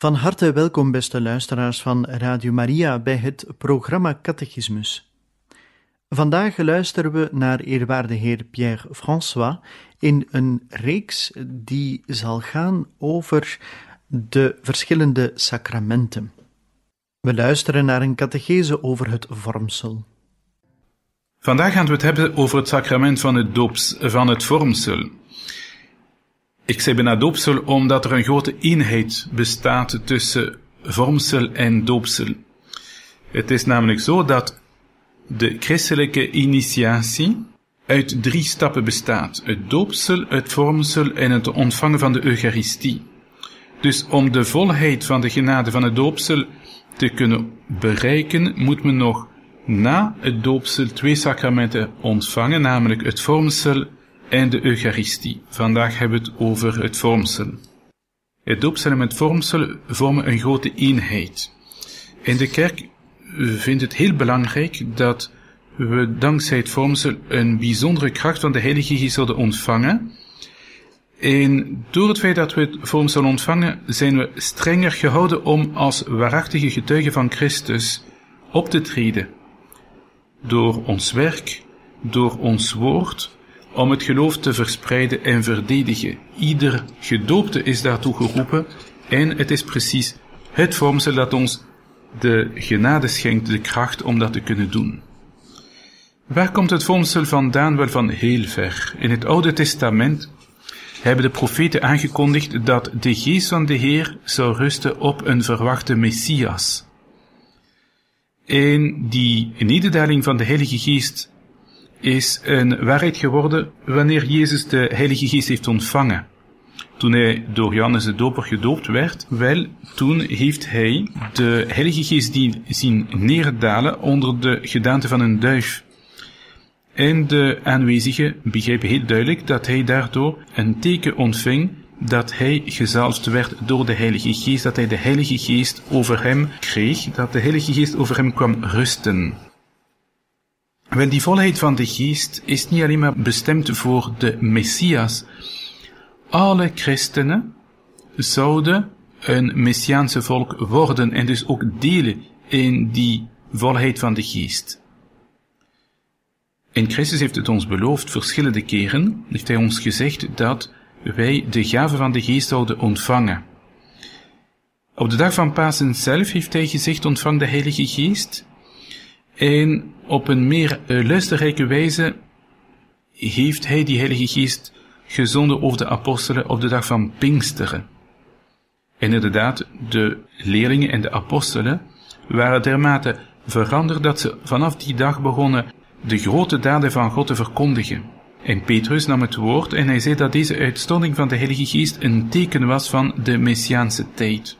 Van harte welkom, beste luisteraars van Radio Maria, bij het programma Catechismus. Vandaag luisteren we naar eerwaarde heer Pierre François in een reeks die zal gaan over de verschillende sacramenten. We luisteren naar een catechese over het vormsel. Vandaag gaan we het hebben over het sacrament van het doops, van het vormsel. Ik zei bijna doopsel omdat er een grote eenheid bestaat tussen vormsel en doopsel. Het is namelijk zo dat de christelijke initiatie uit drie stappen bestaat. Het doopsel, het vormsel en het ontvangen van de Eucharistie. Dus om de volheid van de genade van het doopsel te kunnen bereiken, moet men nog na het doopsel twee sacramenten ontvangen, namelijk het vormsel en de Eucharistie. Vandaag hebben we het over het vormsel. Het doopsel en het vormsel vormen een grote eenheid. In de kerk vindt het heel belangrijk dat we dankzij het vormsel een bijzondere kracht van de Heilige Geest zullen ontvangen. En door het feit dat we het vormsel ontvangen, zijn we strenger gehouden om als waarachtige getuigen van Christus op te treden. Door ons werk, door ons woord, om het geloof te verspreiden en verdedigen. Ieder gedoopte is daartoe geroepen en het is precies het vormsel dat ons de genade schenkt, de kracht om dat te kunnen doen. Waar komt het vormsel vandaan? Wel van heel ver. In het Oude Testament hebben de profeten aangekondigd dat de geest van de Heer zou rusten op een verwachte Messias. En die nederdaling van de Heilige Geest is een waarheid geworden wanneer Jezus de Heilige Geest heeft ontvangen. Toen hij door Johannes de Doper gedoopt werd, wel, toen heeft hij de Heilige Geest zien neerdalen onder de gedaante van een duif. En de aanwezigen begrepen heel duidelijk dat hij daardoor een teken ontving dat hij gezalfd werd door de Heilige Geest, dat hij de Heilige Geest over hem kreeg, dat de Heilige Geest over hem kwam rusten. Wel, die volheid van de geest is niet alleen maar bestemd voor de Messias. Alle christenen zouden een Messiaanse volk worden en dus ook delen in die volheid van de geest. En Christus heeft het ons beloofd verschillende keren, heeft hij ons gezegd dat wij de gave van de geest zouden ontvangen. Op de dag van Pasen zelf heeft hij gezegd ontvang de Heilige Geest en op een meer uh, luisterrijke wijze heeft hij die Heilige Geest gezonden over de apostelen op de dag van Pinksteren. En inderdaad, de leerlingen en de apostelen waren dermate veranderd dat ze vanaf die dag begonnen de grote daden van God te verkondigen. En Petrus nam het woord en hij zei dat deze uitstorting van de Heilige Geest een teken was van de Messiaanse tijd.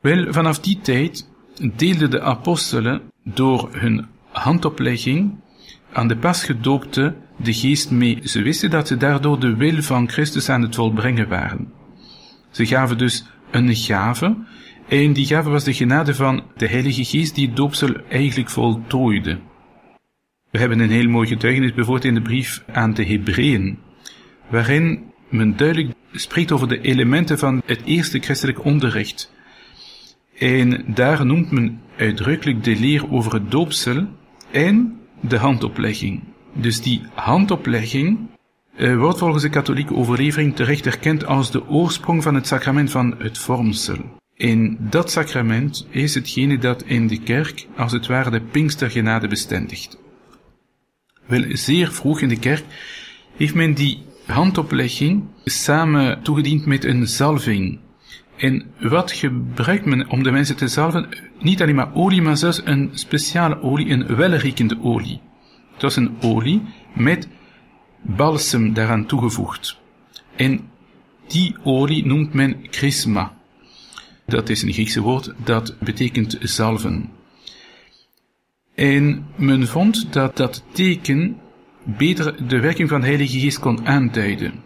Wel, vanaf die tijd deelden de apostelen door hun handoplegging aan de pasgedoopte de geest mee. Ze wisten dat ze daardoor de wil van Christus aan het volbrengen waren. Ze gaven dus een gave, en die gave was de genade van de Heilige Geest die het doopsel eigenlijk voltooide. We hebben een heel mooi getuigenis bijvoorbeeld in de brief aan de Hebreeën, waarin men duidelijk spreekt over de elementen van het eerste christelijk onderricht. En daar noemt men uitdrukkelijk de leer over het doopsel en de handoplegging. Dus die handoplegging uh, wordt volgens de katholieke overlevering terecht erkend als de oorsprong van het sacrament van het vormsel. In dat sacrament is hetgene dat in de kerk als het ware de Pinkstergenade bestendigt. Wel, zeer vroeg in de kerk heeft men die handoplegging samen toegediend met een zalving. En wat gebruikt men om de mensen te zalven? Niet alleen maar olie, maar zelfs een speciale olie, een welriekende olie. Het was een olie met balsem daaraan toegevoegd. En die olie noemt men chrisma. Dat is een Griekse woord, dat betekent zalven. En men vond dat dat teken beter de werking van de Heilige Geest kon aanduiden.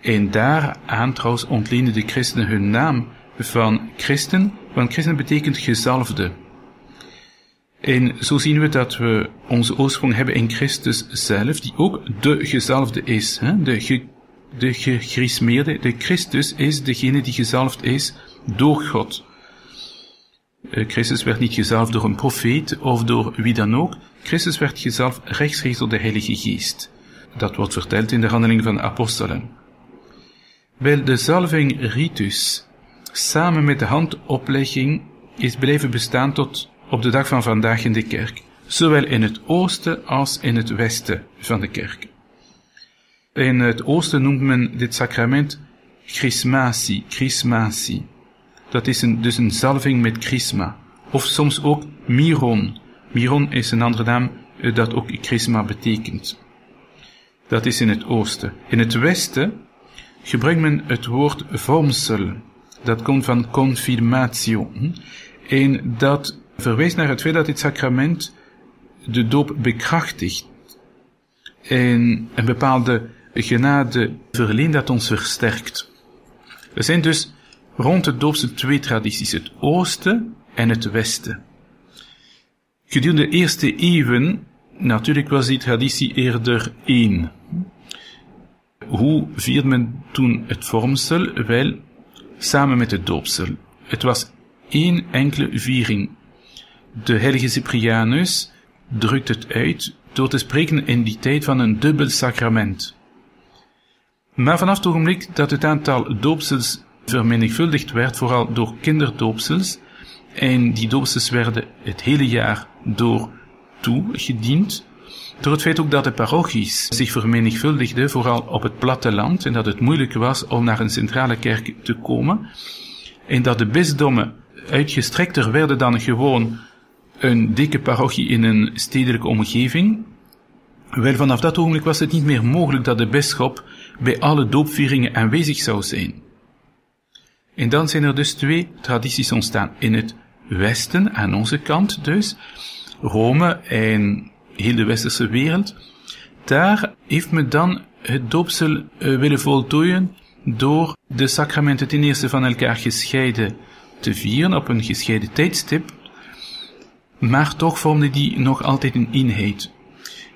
En daaraan trouwens ontleenden de christenen hun naam van christen, want christen betekent gezalfde. En zo zien we dat we onze oorsprong hebben in Christus zelf, die ook de gezalfde is. Hè? De, ge, de gegrismeerde, de Christus is degene die gezalfd is door God. Uh, Christus werd niet gezalfd door een profeet of door wie dan ook. Christus werd gezalfd rechtstreeks door de Heilige Geest. Dat wordt verteld in de handelingen van de apostelen. Wel, de zalving ritus, samen met de handoplegging, is blijven bestaan tot op de dag van vandaag in de kerk, zowel in het oosten als in het westen van de kerk. In het oosten noemt men dit sacrament chrismatie, chrismatie. Dat is een, dus een zalving met chrisma. Of soms ook miron. Miron is een andere naam eh, dat ook chrisma betekent. Dat is in het oosten. In het westen gebruikt men het woord vormsel. Dat komt van confirmatio. Hm? En dat verwijst naar het feit dat dit sacrament de doop bekrachtigt. En een bepaalde genade verleent dat ons versterkt. Er zijn dus rond de doopse twee tradities, het oosten en het westen. Gedurende de eerste eeuwen, natuurlijk was die traditie eerder één. Hoe vierde men toen het vormsel? Wel, samen met het doopsel. Het was één enkele viering. De heilige Cyprianus drukt het uit door te spreken in die tijd van een dubbel sacrament. Maar vanaf het ogenblik dat het aantal doopsels vermenigvuldigd werd, vooral door kinderdoopsels, en die doopsels werden het hele jaar door toegediend, door het feit ook dat de parochies zich vermenigvuldigden, vooral op het platteland, en dat het moeilijk was om naar een centrale kerk te komen, en dat de bisdommen uitgestrekter werden dan gewoon een dikke parochie in een stedelijke omgeving. Wel, vanaf dat ogenblik was het niet meer mogelijk dat de bisschop bij alle doopvieringen aanwezig zou zijn. En dan zijn er dus twee tradities ontstaan. In het Westen, aan onze kant dus, Rome en heel westerse wereld, daar heeft men dan het doopsel uh, willen voltooien door de sacramenten ten eerste van elkaar gescheiden te vieren op een gescheiden tijdstip, maar toch vormde die nog altijd een eenheid.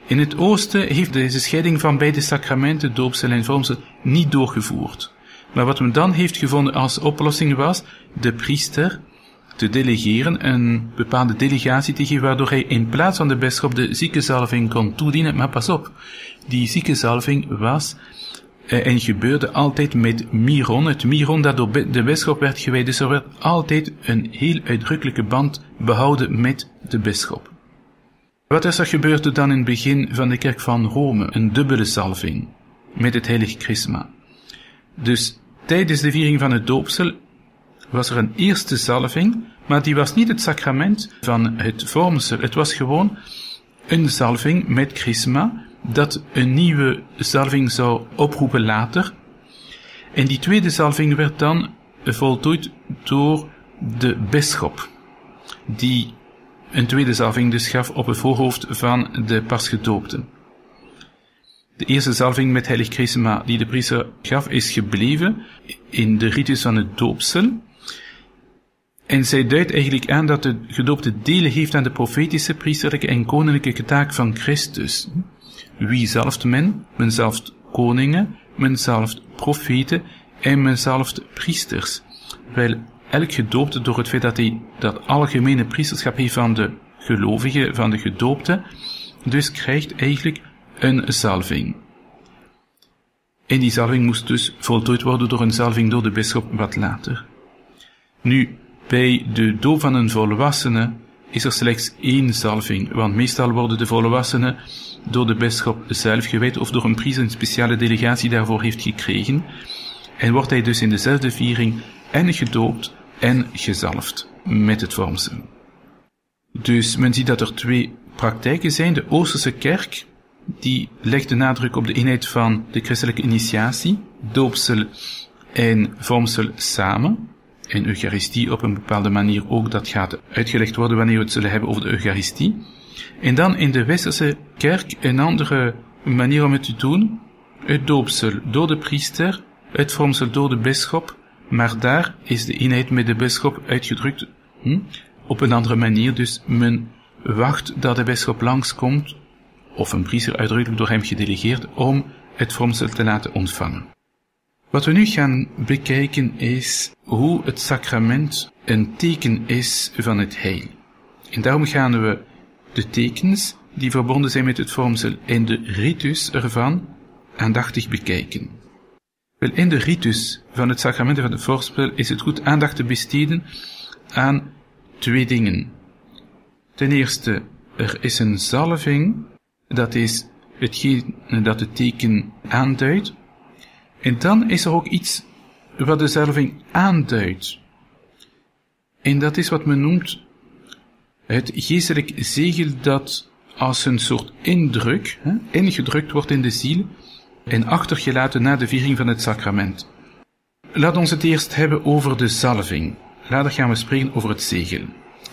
In het oosten heeft deze scheiding van beide sacramenten, doopsel en vormsel, niet doorgevoerd. Maar wat men dan heeft gevonden als oplossing was de priester te delegeren, een bepaalde delegatie te geven, waardoor hij in plaats van de bisschop de ziekenzalving kon toedienen. Maar pas op, die ziekenzalving was eh, en gebeurde altijd met miron, het miron dat door de bisschop werd gewijd. Dus er werd altijd een heel uitdrukkelijke band behouden met de bisschop. Wat is er gebeurd dan in het begin van de kerk van Rome? Een dubbele salving met het heilig chrisma. Dus tijdens de viering van het doopsel was er een eerste salving, maar die was niet het sacrament van het vormsel. Het was gewoon een salving met chrisma, dat een nieuwe salving zou oproepen later. En die tweede salving werd dan voltooid door de bisschop, die een tweede salving dus gaf op het voorhoofd van de pasgedoopten. De eerste salving met heilig chrisma die de priester gaf is gebleven in de ritus van het doopsel. En zij duidt eigenlijk aan dat de gedoopte delen heeft aan de profetische, priesterlijke en koninklijke taak van Christus. Wie zalft men? Men zalft koningen, men zalft profeten en men zalft priesters. Wel, elk gedoopte door het feit dat hij dat algemene priesterschap heeft van de gelovigen, van de gedoopte, dus krijgt eigenlijk een salving. En die zalving moest dus voltooid worden door een zalving door de bisschop wat later. Nu, bij de doop van een volwassene is er slechts één zalving, want meestal worden de volwassenen door de bisschop zelf gewijd of door een priester een speciale delegatie daarvoor heeft gekregen, en wordt hij dus in dezelfde viering en gedoopt en gezalfd met het vormsel. Dus men ziet dat er twee praktijken zijn. De Oosterse kerk, die legt de nadruk op de eenheid van de christelijke initiatie, doopsel en vormsel samen. En Eucharistie op een bepaalde manier ook, dat gaat uitgelegd worden wanneer we het zullen hebben over de Eucharistie. En dan in de Westerse kerk een andere manier om het te doen. Het doopsel door de priester, het vormsel door de bisschop, maar daar is de eenheid met de bisschop uitgedrukt hm, op een andere manier. Dus men wacht dat de bisschop langskomt, of een priester uitdrukkelijk door hem gedelegeerd, om het vormsel te laten ontvangen. Wat we nu gaan bekijken is hoe het sacrament een teken is van het heil. En daarom gaan we de tekens die verbonden zijn met het vormsel en de ritus ervan aandachtig bekijken. Wel, in de ritus van het sacrament van het vormsel is het goed aandacht te besteden aan twee dingen. Ten eerste, er is een zalving, dat is hetgeen dat het teken aanduidt. En dan is er ook iets wat de zalving aanduidt. En dat is wat men noemt het geestelijk zegel dat als een soort indruk, hè, ingedrukt wordt in de ziel en achtergelaten na de viering van het sacrament. Laat ons het eerst hebben over de zalving. Later gaan we spreken over het zegel.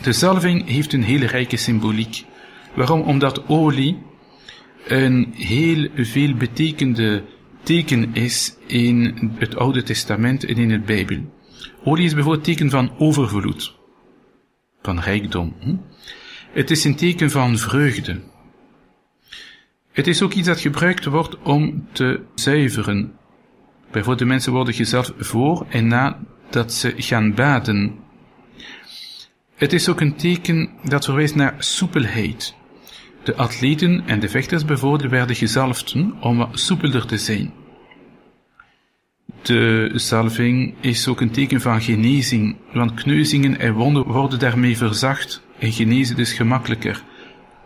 De zalving heeft een hele rijke symboliek. Waarom? Omdat olie een heel veel betekende teken is in het Oude Testament en in het Bijbel. Olie is bijvoorbeeld teken van overvloed van rijkdom. Hm? Het is een teken van vreugde. Het is ook iets dat gebruikt wordt om te zuiveren. Bijvoorbeeld de mensen worden gezalfd voor en na dat ze gaan baden. Het is ook een teken dat verwijst naar soepelheid. De atleten en de vechters bijvoorbeeld werden om soepelder te zijn. De zalving is ook een teken van genezing, want kneuzingen en wonden worden daarmee verzacht en genezen dus gemakkelijker.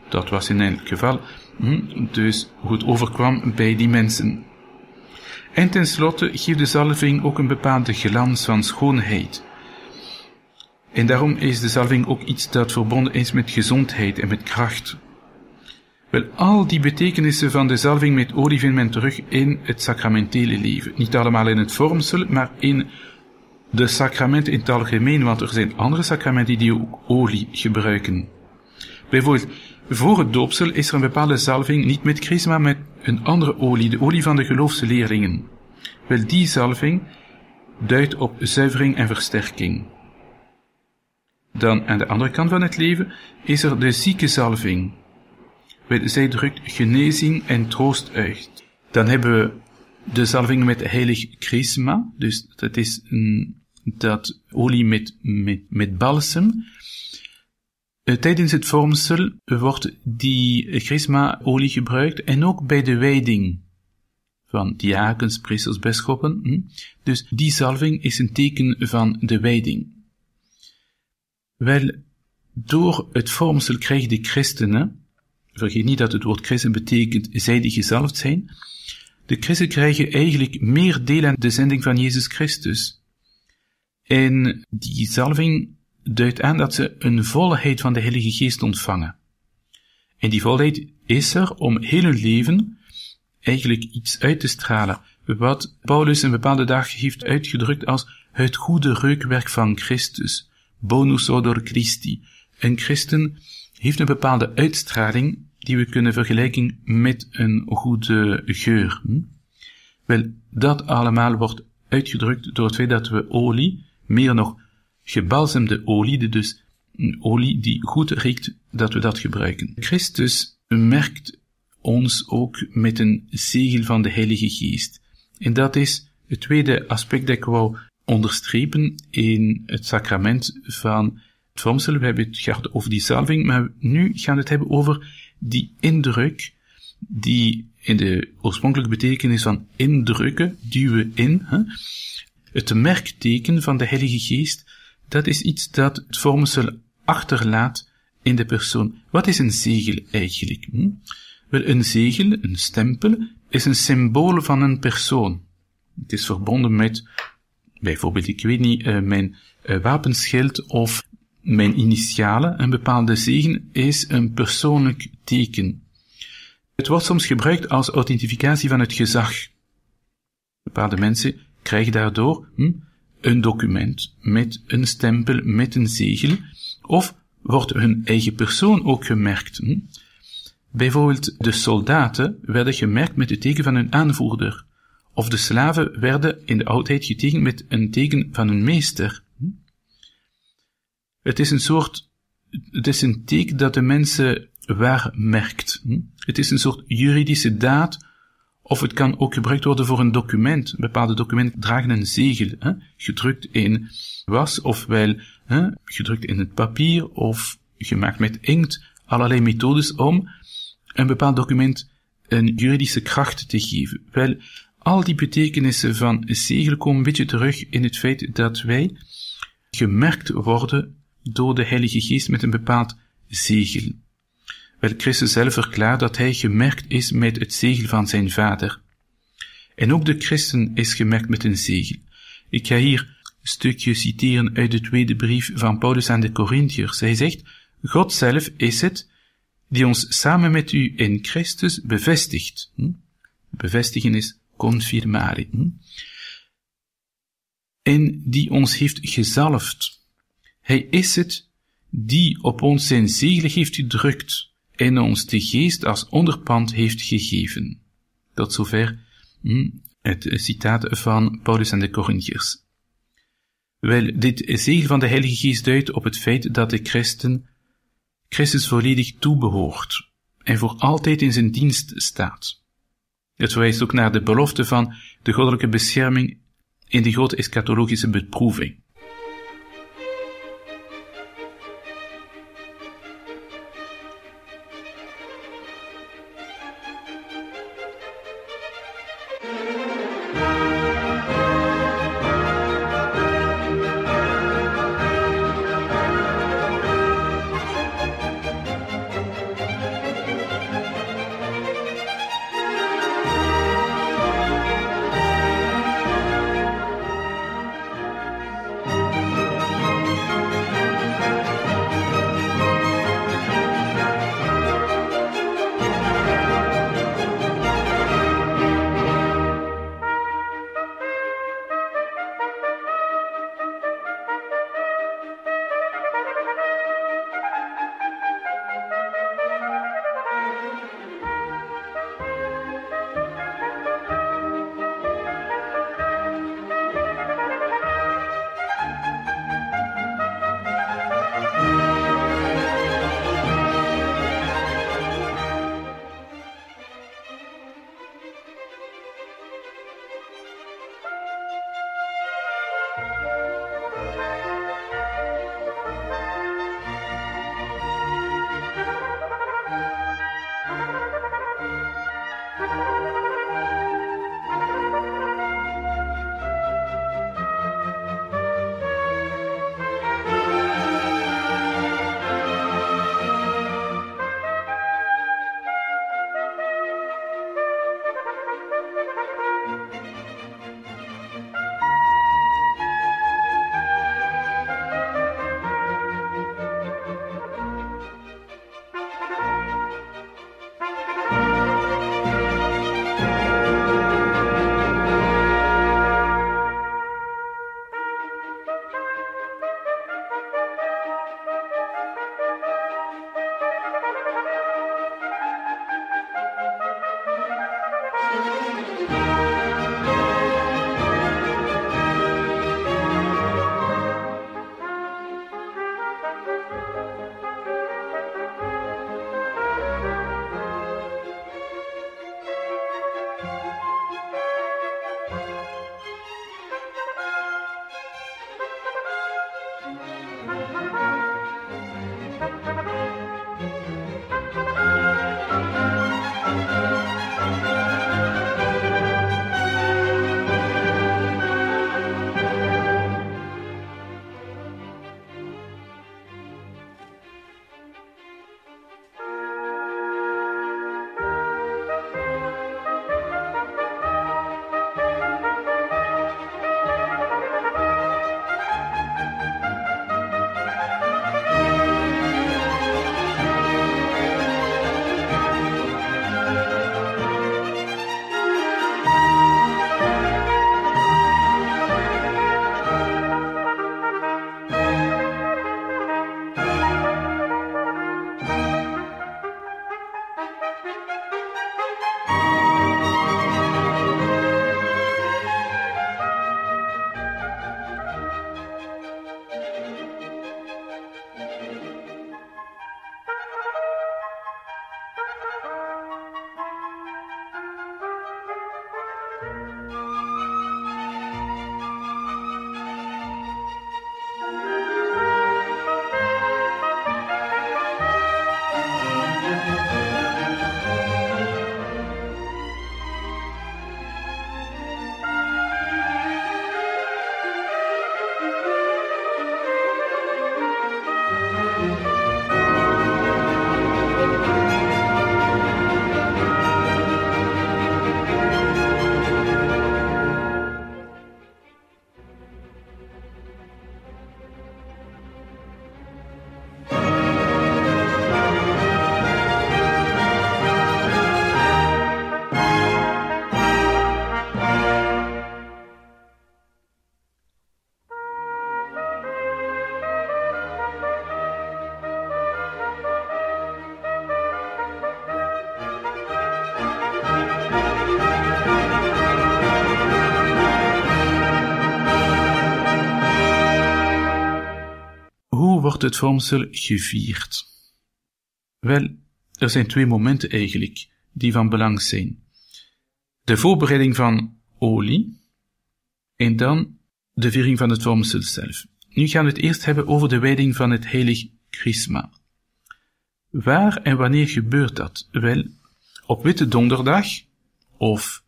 Dat was in elk geval hm, dus het overkwam bij die mensen. En tenslotte geeft de zalving ook een bepaalde glans van schoonheid. En daarom is de zalving ook iets dat verbonden is met gezondheid en met kracht. Wel, al die betekenissen van de zalving met olie vindt men terug in het sacramentele leven. Niet allemaal in het vormsel, maar in de sacramenten in het algemeen, want er zijn andere sacramenten die ook olie gebruiken. Bijvoorbeeld, voor het doopsel is er een bepaalde zalving, niet met chrisma, maar met een andere olie, de olie van de geloofse leerlingen. Wel, die zalving duidt op zuivering en versterking. Dan aan de andere kant van het leven is er de zieke zalving, zij drukt genezing en troost uit. Dan hebben we de zalving met heilig chrisma, dus dat is een, dat olie met, met, met balsem. Eh, tijdens het vormsel wordt die chrisma-olie gebruikt en ook bij de wijding van diakens, priesters, bisschoppen. Hm? Dus die zalving is een teken van de wijding. Wel, door het vormsel krijgen de christenen vergeet niet dat het woord christen betekent zij die gezalfd zijn. De christen krijgen eigenlijk meer deel aan de zending van Jezus Christus. En die zalving duidt aan dat ze een volheid van de Heilige Geest ontvangen. En die volheid is er om heel hun leven eigenlijk iets uit te stralen, wat Paulus een bepaalde dag heeft uitgedrukt als het goede reukwerk van Christus, bonus odor Christi. Een christen heeft een bepaalde uitstraling die we kunnen vergelijken met een goede geur. Hm? Wel, dat allemaal wordt uitgedrukt door het feit dat we olie, meer nog gebalsemde olie, dus een olie die goed riekt, dat we dat gebruiken. Christus merkt ons ook met een zegel van de Heilige Geest. En dat is het tweede aspect dat ik wou onderstrepen in het sacrament van vormsel. We hebben het gehad over die salving, maar nu gaan we het hebben over die indruk die in de oorspronkelijke betekenis van indrukken, duwen in. Hè? Het merkteken van de Heilige Geest, dat is iets dat het vormsel achterlaat in de persoon. Wat is een zegel eigenlijk? Hm? Wel, een zegel, een stempel, is een symbool van een persoon. Het is verbonden met, bijvoorbeeld, ik weet niet, uh, mijn uh, wapenschild of mijn initialen. Een bepaalde zegen is een persoonlijk teken. Het wordt soms gebruikt als authentificatie van het gezag. Bepaalde mensen krijgen daardoor hm, een document met een stempel, met een zegel, of wordt hun eigen persoon ook gemerkt. Hm? Bijvoorbeeld de soldaten werden gemerkt met het teken van hun aanvoerder, of de slaven werden in de oudheid getekend met een teken van hun meester. Het is een soort, het is een teken dat de mensen waar merkt. Hm? Het is een soort juridische daad, of het kan ook gebruikt worden voor een document. Bepaalde documenten dragen een zegel, hè? gedrukt in was, ofwel hè? gedrukt in het papier, of gemaakt met inkt. Allerlei methodes om een bepaald document een juridische kracht te geven. Wel, al die betekenissen van een zegel komen een beetje terug in het feit dat wij gemerkt worden door de Heilige Geest met een bepaald zegel. Wel, Christus zelf verklaart dat hij gemerkt is met het zegel van zijn vader. En ook de christen is gemerkt met een zegel. Ik ga hier een stukje citeren uit de tweede brief van Paulus aan de Corinthiërs. Hij zegt, God zelf is het die ons samen met u in Christus bevestigt. Hm? Bevestigen is confirmare. Hm? En die ons heeft gezalfd. Hij is het die op ons zijn zegel heeft gedrukt en ons de geest als onderpand heeft gegeven. Tot zover hm, het citaat van Paulus en de Corinthiërs. Wel, dit zegel van de Heilige Geest duidt op het feit dat de christen Christus volledig toebehoort en voor altijd in zijn dienst staat. Het verwijst ook naar de belofte van de goddelijke bescherming in de grote eschatologische beproeving. Wordt het vormsel gevierd? Wel, er zijn twee momenten eigenlijk die van belang zijn. De voorbereiding van olie en dan de viering van het vormsel zelf. Nu gaan we het eerst hebben over de wijding van het heilig chrisma. Waar en wanneer gebeurt dat? Wel, op Witte Donderdag, of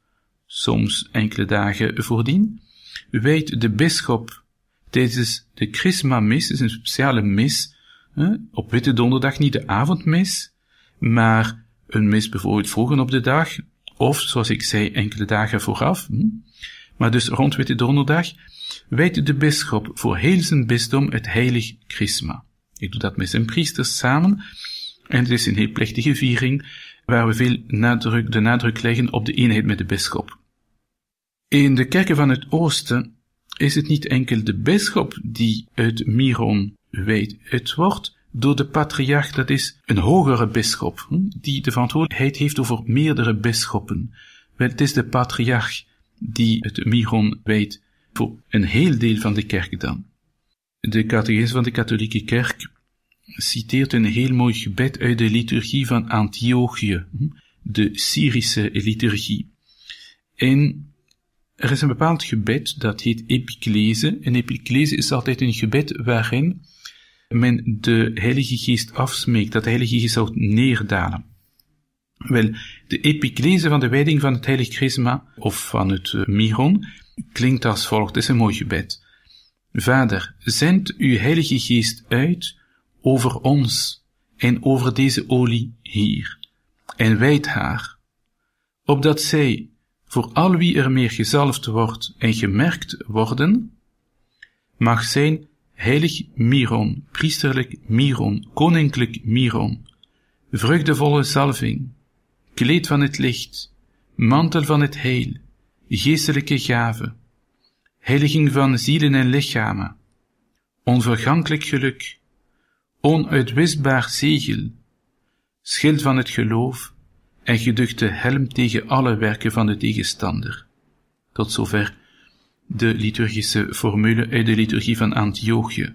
soms enkele dagen voordien, wijdt de bisschop tijdens de chrisma-mis, is een speciale mis, op Witte Donderdag niet de avondmis, maar een mis bijvoorbeeld vroeger op de dag, of zoals ik zei, enkele dagen vooraf, hm? maar dus rond Witte Donderdag, wijdt de bisschop voor heel zijn bisdom het heilig chrisma. Ik doe dat met zijn priesters samen, en het is een heel plechtige viering, waar we veel nadruk, de nadruk leggen op de eenheid met de bisschop. In de kerken van het oosten is het niet enkel de bisschop die het Miron weet. Het wordt door de patriarch, dat is een hogere bisschop, hm, die de verantwoordelijkheid heeft over meerdere bisschoppen. Wel, het is de patriarch die het Miron weet voor een heel deel van de kerk dan. De catechisme van de katholieke kerk citeert een heel mooi gebed uit de liturgie van Antiochië, hm, de Syrische liturgie. En er is een bepaald gebed dat heet epiclese. En epiclese is altijd een gebed waarin men de Heilige Geest afsmeekt, dat de Heilige Geest zou neerdalen. Wel, de epiclese van de wijding van het Heilig Chrisma, of van het uh, Miron, klinkt als volgt, het is een mooi gebed. Vader, zend uw Heilige Geest uit over ons en over deze olie hier, en wijd haar, opdat zij, voor al wie er meer gezalfd wordt en gemerkt worden, mag zijn heilig Miron, priesterlijk Miron, koninklijk Miron, vreugdevolle zalving, kleed van het licht, mantel van het heil, geestelijke gave, heiliging van zielen en lichamen, onvergankelijk geluk, onuitwisbaar zegel, schild van het geloof en geduchte helm tegen alle werken van de tegenstander. Tot zover de liturgische formule uit de liturgie van Antiochië.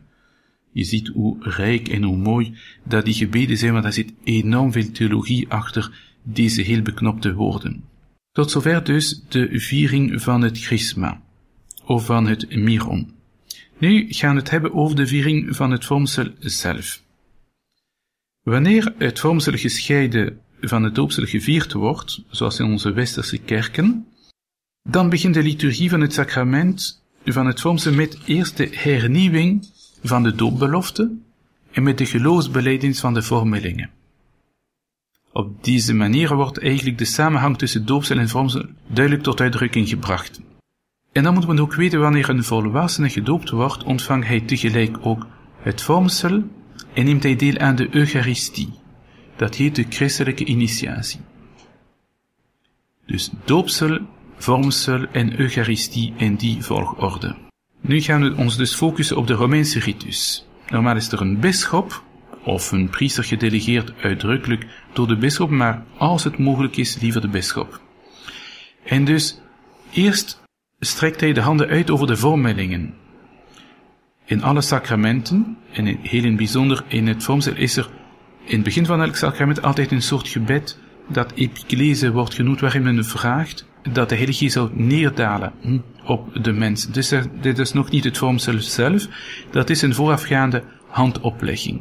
Je ziet hoe rijk en hoe mooi dat die gebeden zijn, want daar zit enorm veel theologie achter deze heel beknopte woorden. Tot zover dus de viering van het Chrisma, of van het Miron. Nu gaan we het hebben over de viering van het vormsel zelf. Wanneer het vormsel gescheiden van het doopsel gevierd wordt, zoals in onze westerse kerken, dan begint de liturgie van het sacrament van het vormsel met eerst de hernieuwing van de doopbelofte en met de geloofsbeleidings van de vormelingen. Op deze manier wordt eigenlijk de samenhang tussen doopsel en vormsel duidelijk tot uitdrukking gebracht. En dan moet men ook weten wanneer een volwassene gedoopt wordt, ontvangt hij tegelijk ook het vormsel en neemt hij deel aan de Eucharistie. Dat heet de christelijke initiatie. Dus doopsel, vormsel en Eucharistie in die volgorde. Nu gaan we ons dus focussen op de Romeinse ritus. Normaal is er een bisschop of een priester gedelegeerd uitdrukkelijk door de bisschop, maar als het mogelijk is, liever de bisschop. En dus eerst strekt hij de handen uit over de vormellingen. In alle sacramenten, en heel in bijzonder in het vormsel, is er in het begin van elk sacrament altijd een soort gebed dat epiclese wordt genoemd, waarin men vraagt dat de Heilige Geest zou neerdalen op de mens. Dus dit is nog niet het vormsel zelf, dat is een voorafgaande handoplegging.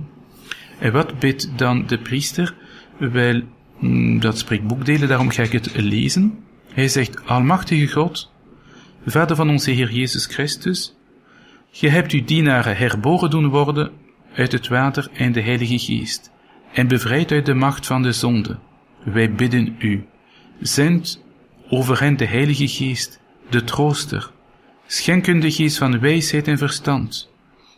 En wat bidt dan de priester? Wel, hm, dat spreekt boekdelen, daarom ga ik het lezen. Hij zegt, Almachtige God, Vader van onze Heer Jezus Christus, Ge hebt uw dienaren herboren doen worden uit het water en de Heilige Geest, en bevrijd uit de macht van de zonde. Wij bidden u, zend over hen de Heilige Geest, de trooster, schenk hun de geest van wijsheid en verstand,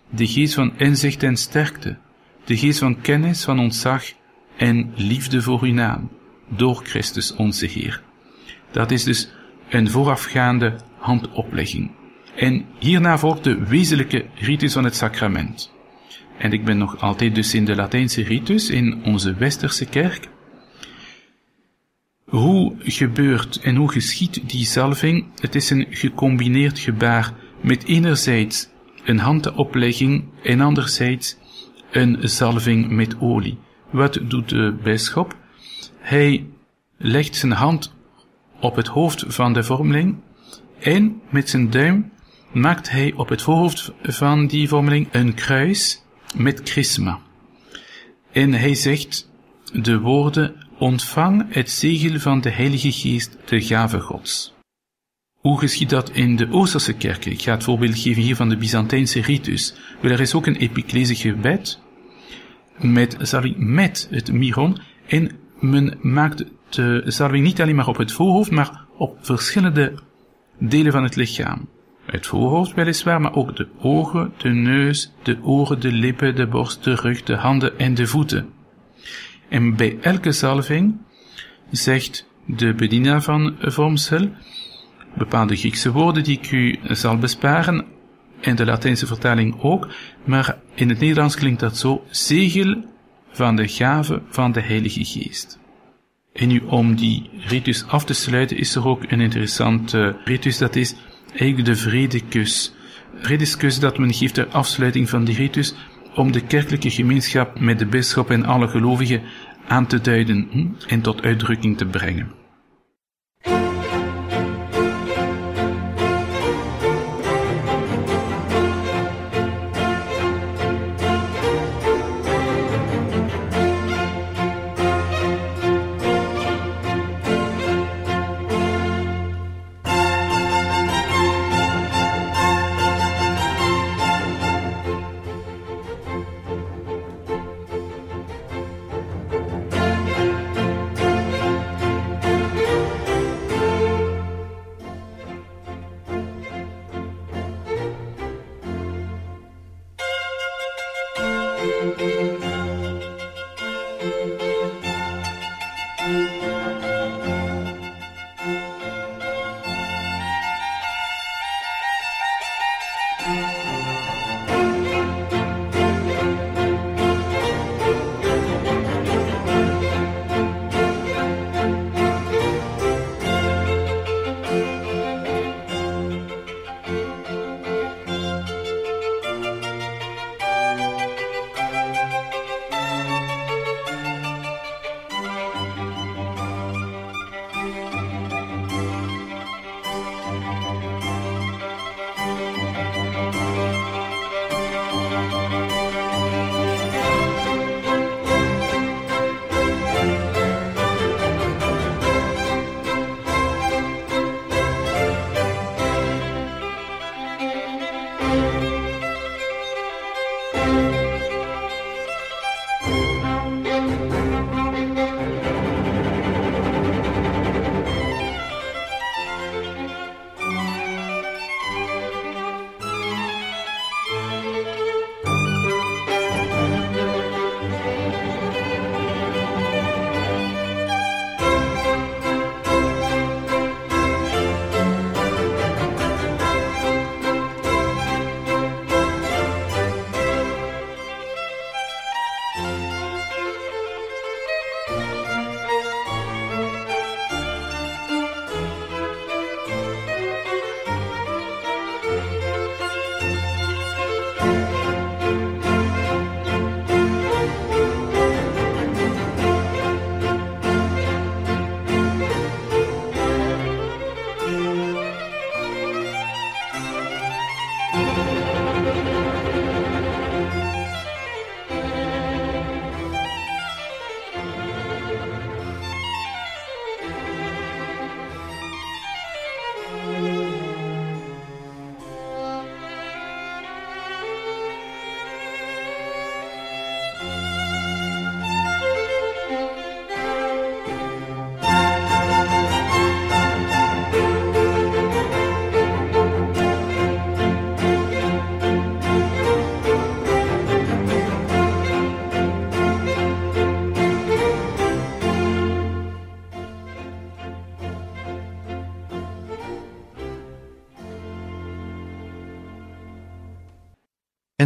de geest van inzicht en sterkte, de geest van kennis, van ontzag en liefde voor uw naam, door Christus onze Heer. Dat is dus een voorafgaande handoplegging. En hierna volgt de wezenlijke ritus van het sacrament. En ik ben nog altijd dus in de Latijnse ritus, in onze westerse kerk. Hoe gebeurt en hoe geschiet die zalving? Het is een gecombineerd gebaar met enerzijds een handoplegging en anderzijds een zalving met olie. Wat doet de bisschop? Hij legt zijn hand op het hoofd van de vormeling en met zijn duim maakt hij op het voorhoofd van die vormeling een kruis met chrisma. En hij zegt de woorden, ontvang het zegel van de Heilige Geest, de gave Gods. Hoe geschiet dat in de Oosterse kerken? Ik ga het voorbeeld geven hier van de Byzantijnse ritus. Wel, er is ook een epiclese gebed met zalving met het miron en men maakt de zalving niet alleen maar op het voorhoofd, maar op verschillende delen van het lichaam. Het voorhoofd weliswaar, maar ook de ogen, de neus, de oren, de lippen, de borst, de rug, de handen en de voeten. En bij elke zalving zegt de bedienaar van vormsel bepaalde Griekse woorden die ik u zal besparen, en de Latijnse vertaling ook, maar in het Nederlands klinkt dat zo, zegel van de gave van de Heilige Geest. En nu om die ritus af te sluiten is er ook een interessante ritus, dat is eigenlijk de vredekus. Vredeskus dat men geeft ter afsluiting van die ritus om de kerkelijke gemeenschap met de bisschop en alle gelovigen aan te duiden en tot uitdrukking te brengen. En